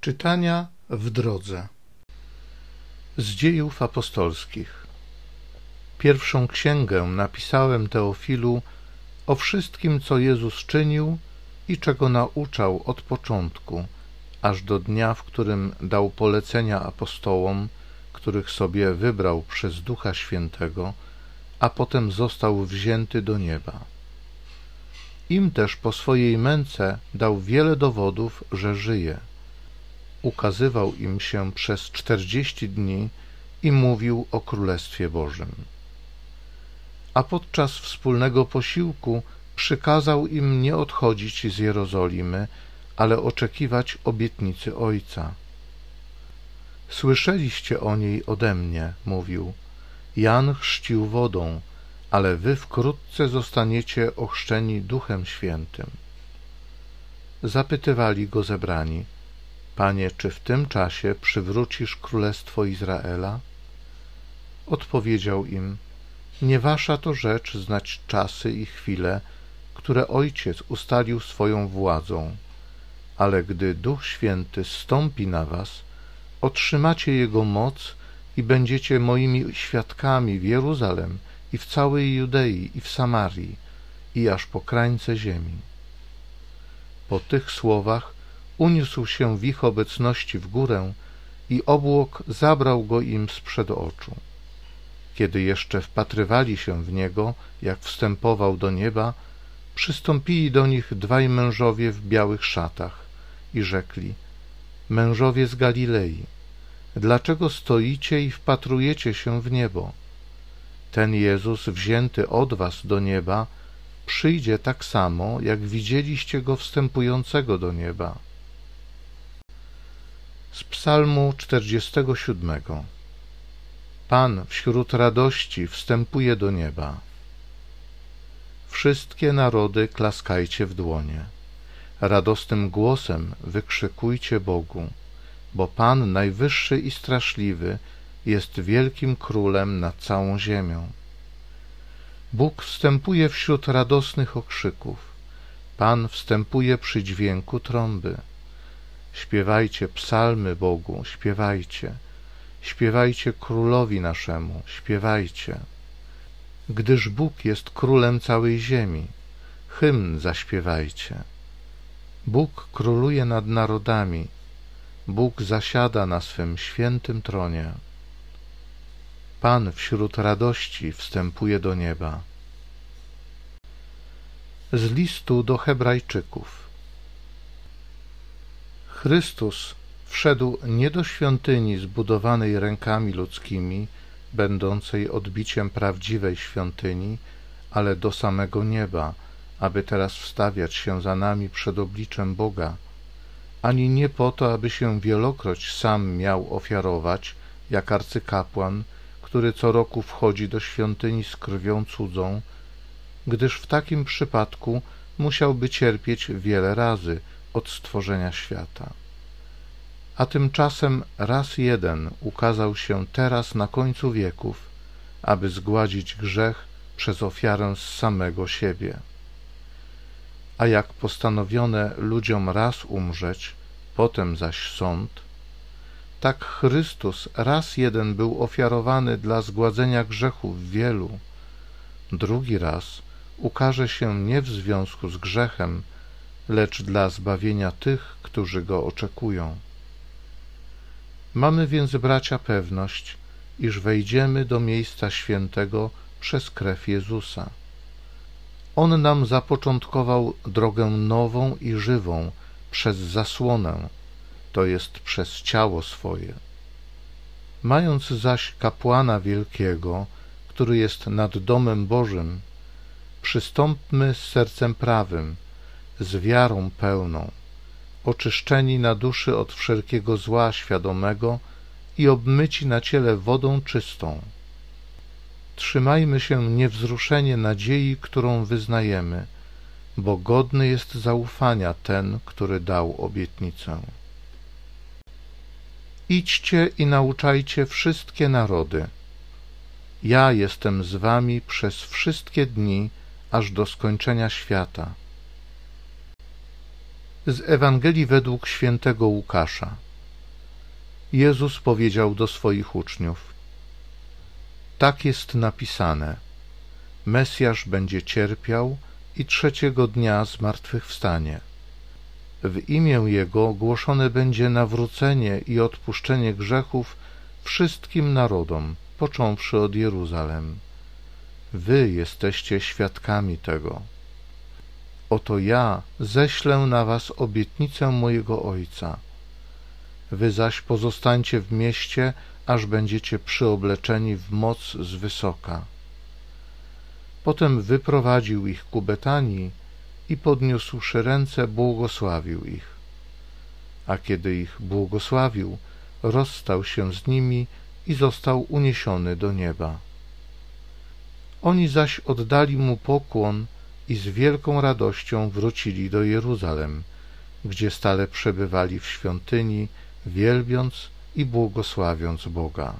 Czytania w drodze z dziejów apostolskich. Pierwszą księgę napisałem Teofilu o wszystkim, co Jezus czynił i czego nauczał od początku, aż do dnia, w którym dał polecenia apostołom, których sobie wybrał przez Ducha Świętego, a potem został wzięty do nieba. Im też po swojej męce dał wiele dowodów, że żyje – ukazywał im się przez czterdzieści dni i mówił o Królestwie Bożym. A podczas wspólnego posiłku przykazał im nie odchodzić z Jerozolimy, ale oczekiwać obietnicy Ojca. Słyszeliście o niej ode mnie, mówił. Jan chrzcił wodą, ale wy wkrótce zostaniecie ochrzczeni Duchem Świętym. Zapytywali go zebrani – Panie, czy w tym czasie przywrócisz królestwo Izraela? Odpowiedział im, nie wasza to rzecz znać czasy i chwile, które Ojciec ustalił swoją władzą, ale gdy Duch Święty stąpi na was, otrzymacie Jego moc i będziecie moimi świadkami w Jeruzalem i w całej Judei i w Samarii i aż po krańce ziemi. Po tych słowach uniósł się w ich obecności w górę i obłok zabrał go im sprzed oczu. Kiedy jeszcze wpatrywali się w niego, jak wstępował do nieba, przystąpili do nich dwaj mężowie w białych szatach i rzekli: Mężowie z Galilei, dlaczego stoicie i wpatrujecie się w niebo? Ten Jezus, wzięty od was do nieba, przyjdzie tak samo, jak widzieliście go wstępującego do nieba. Z psalmu 47 Pan wśród radości wstępuje do nieba. Wszystkie narody klaskajcie w dłonie. Radosnym głosem wykrzykujcie Bogu, bo Pan najwyższy i straszliwy jest wielkim królem nad całą ziemią. Bóg wstępuje wśród radosnych okrzyków. Pan wstępuje przy dźwięku trąby. Śpiewajcie psalmy Bogu, śpiewajcie. Śpiewajcie królowi naszemu, śpiewajcie. Gdyż Bóg jest królem całej ziemi, hymn zaśpiewajcie. Bóg króluje nad narodami, Bóg zasiada na swym świętym tronie. Pan wśród radości wstępuje do nieba. Z listu do Hebrajczyków. Chrystus wszedł nie do świątyni zbudowanej rękami ludzkimi, będącej odbiciem prawdziwej świątyni, ale do samego nieba, aby teraz wstawiać się za nami przed obliczem Boga, ani nie po to, aby się wielokroć sam miał ofiarować, jak arcykapłan, który co roku wchodzi do świątyni z krwią cudzą, gdyż w takim przypadku musiałby cierpieć wiele razy, od stworzenia świata. A tymczasem raz jeden ukazał się teraz na końcu wieków, aby zgładzić grzech przez ofiarę z samego siebie. A jak postanowione ludziom raz umrzeć, potem zaś sąd, tak Chrystus raz jeden był ofiarowany dla zgładzenia grzechów wielu, drugi raz ukaże się nie w związku z grzechem, lecz dla zbawienia tych, którzy go oczekują. Mamy więc, bracia, pewność, iż wejdziemy do miejsca świętego przez krew Jezusa. On nam zapoczątkował drogę nową i żywą przez zasłonę, to jest przez ciało swoje. Mając zaś kapłana wielkiego, który jest nad domem Bożym, przystąpmy z sercem prawym, z wiarą pełną, oczyszczeni na duszy od wszelkiego zła świadomego i obmyci na ciele wodą czystą. Trzymajmy się niewzruszenie nadziei, którą wyznajemy, bo godny jest zaufania ten, który dał obietnicę. Idźcie i nauczajcie wszystkie narody. Ja jestem z wami przez wszystkie dni, aż do skończenia świata z Ewangelii według świętego Łukasza. Jezus powiedział do swoich uczniów: Tak jest napisane: Mesjasz będzie cierpiał i trzeciego dnia zmartwychwstanie. W imię Jego głoszone będzie nawrócenie i odpuszczenie grzechów wszystkim narodom, począwszy od Jeruzalem. Wy jesteście świadkami tego. Oto ja ześlę na was obietnicę mojego Ojca. Wy zaś pozostańcie w mieście, aż będziecie przyobleczeni w moc z wysoka. Potem wyprowadził ich ku Betanii i podniósłszy ręce, błogosławił ich. A kiedy ich błogosławił, rozstał się z nimi i został uniesiony do nieba. Oni zaś oddali mu pokłon i z wielką radością wrócili do Jeruzalem, gdzie stale przebywali w świątyni, wielbiąc i błogosławiąc Boga.